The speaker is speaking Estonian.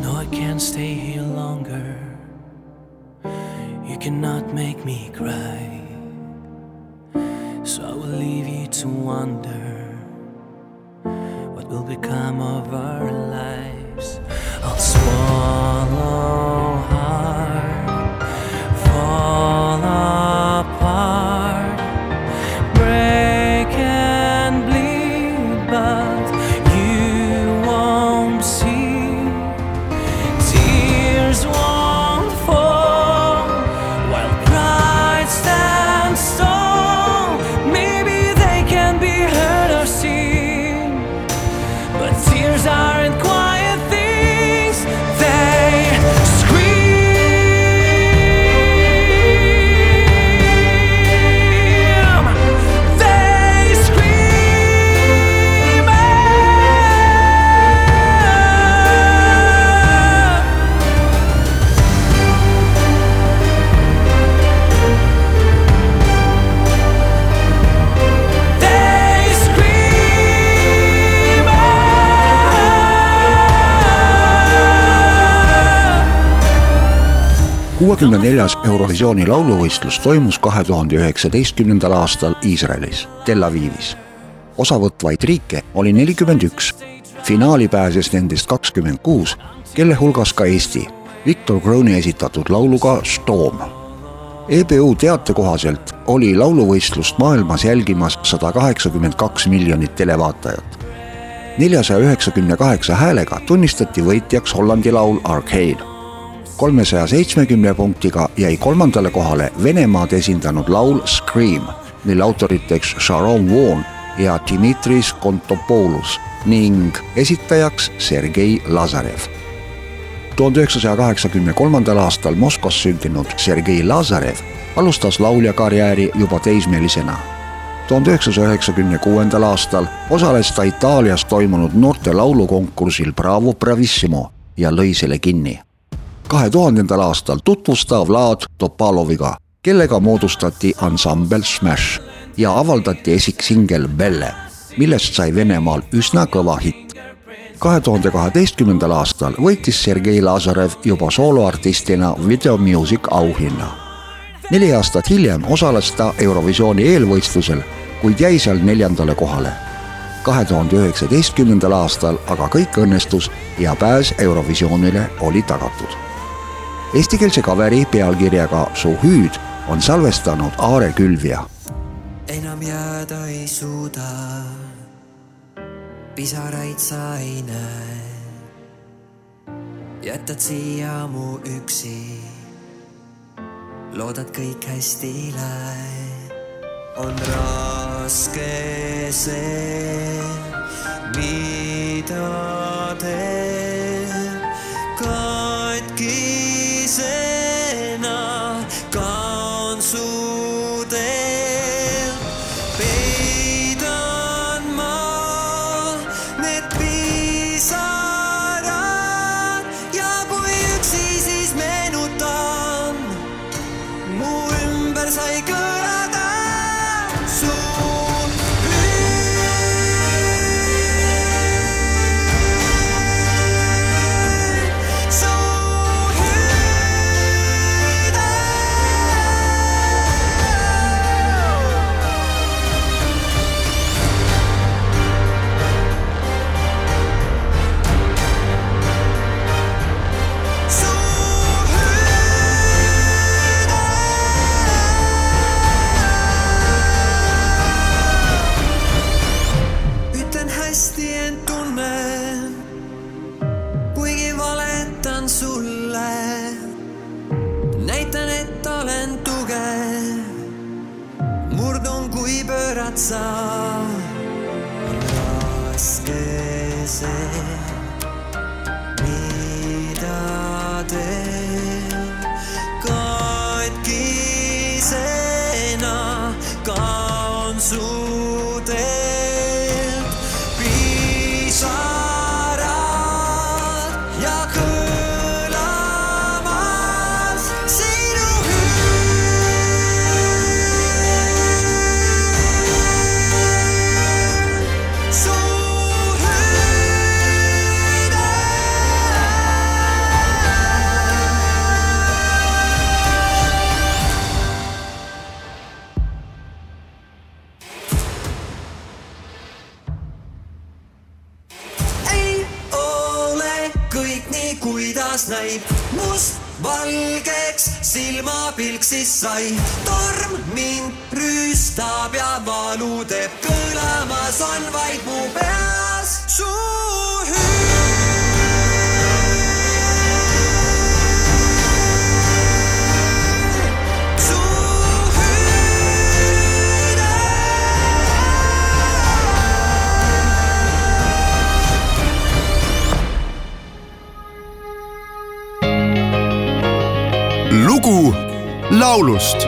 No, I can't stay here longer. You cannot make me cry. So I will leave you to wonder what will become of our lives. Kuuekümne neljas Eurovisiooni lauluvõistlus toimus kahe tuhande üheksateistkümnendal aastal Iisraelis, Tel Avivis. osavõtvaid riike oli nelikümmend üks, finaali pääses nendest kakskümmend kuus, kelle hulgas ka Eesti, Viktor Krooni esitatud lauluga Storm. EBU teate kohaselt oli lauluvõistlust maailmas jälgimas sada kaheksakümmend kaks miljonit televaatajat. neljasaja üheksakümne kaheksa häälega tunnistati võitjaks Hollandi laul Arcade kolmesaja seitsmekümne punktiga jäi kolmandale kohale Venemaad esindanud laul Scream, mille autoriteks Sharon Vaughn ja Dimitris Kontopoulos ning esitajaks Sergei Lazarev. tuhande üheksasaja kaheksakümne kolmandal aastal Moskvas sündinud Sergei Lazarev alustas lauljakarjääri juba teismelisena. tuhande üheksasaja üheksakümne kuuendal aastal osales ta Itaalias toimunud noorte laulukonkursil Bravo Bravissimo ja lõi selle kinni kahe tuhandendal aastal tutvus ta Vlad Topaloviga, kellega moodustati ansambel Smash ja avaldati esiksingel Belle, millest sai Venemaal üsna kõva hitt. kahe tuhande kaheteistkümnendal aastal võitis Sergei Lazarev juba sooloartistina Video Music auhinna. neli aastat hiljem osales ta Eurovisiooni eelvõistlusel, kuid jäi seal neljandale kohale kahe tuhande üheksateistkümnendal aastal aga kõik õnnestus ja pääs Eurovisioonile oli tagatud eestikeelse kaveri pealkirjaga Su hüüd on salvestanud Aare Külvja. enam jääda ei suuda. pisaraid sa ei näe. jätad siia mu üksi. loodad kõik hästi läheb. on raske see, mida teeb katkisena kui pöörad sa. raske see mida teeb katkisena taevas näib must valgeks silmapilk siis sai. torm mind rüüstab ja valu teeb kõlamas on vaid mu peas su lugu laulust